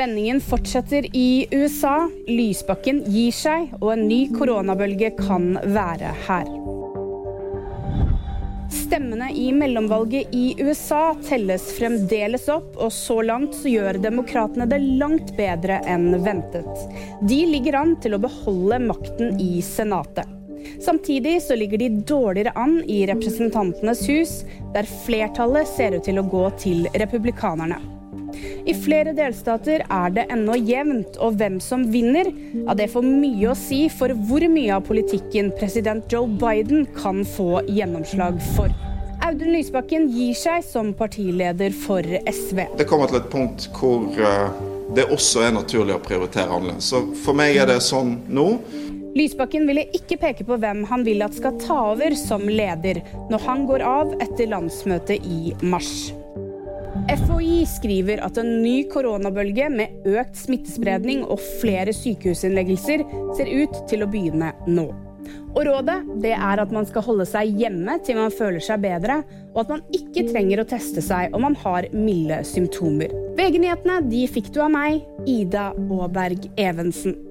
Spenningen fortsetter i USA. Lysbakken gir seg, og en ny koronabølge kan være her. Stemmene i mellomvalget i USA telles fremdeles opp, og så langt så gjør demokratene det langt bedre enn ventet. De ligger an til å beholde makten i Senatet. Samtidig så ligger de dårligere an i Representantenes hus, der flertallet ser ut til å gå til republikanerne. I flere delstater er det ennå jevnt, og hvem som vinner, ja, det får mye å si for hvor mye av politikken president Joe Biden kan få gjennomslag for. Audun Lysbakken gir seg som partileder for SV. Det kommer til et punkt hvor eh, det også er naturlig å prioritere annerledes. Så for meg er det sånn nå. Lysbakken ville ikke peke på hvem han vil at skal ta over som leder når han går av etter landsmøtet i mars. FHI skriver at en ny koronabølge med økt smittespredning og flere sykehusinnleggelser ser ut til å begynne nå. Og Rådet det er at man skal holde seg hjemme til man føler seg bedre, og at man ikke trenger å teste seg om man har milde symptomer. VG-nyhetene fikk du av meg, Ida Aaberg Evensen.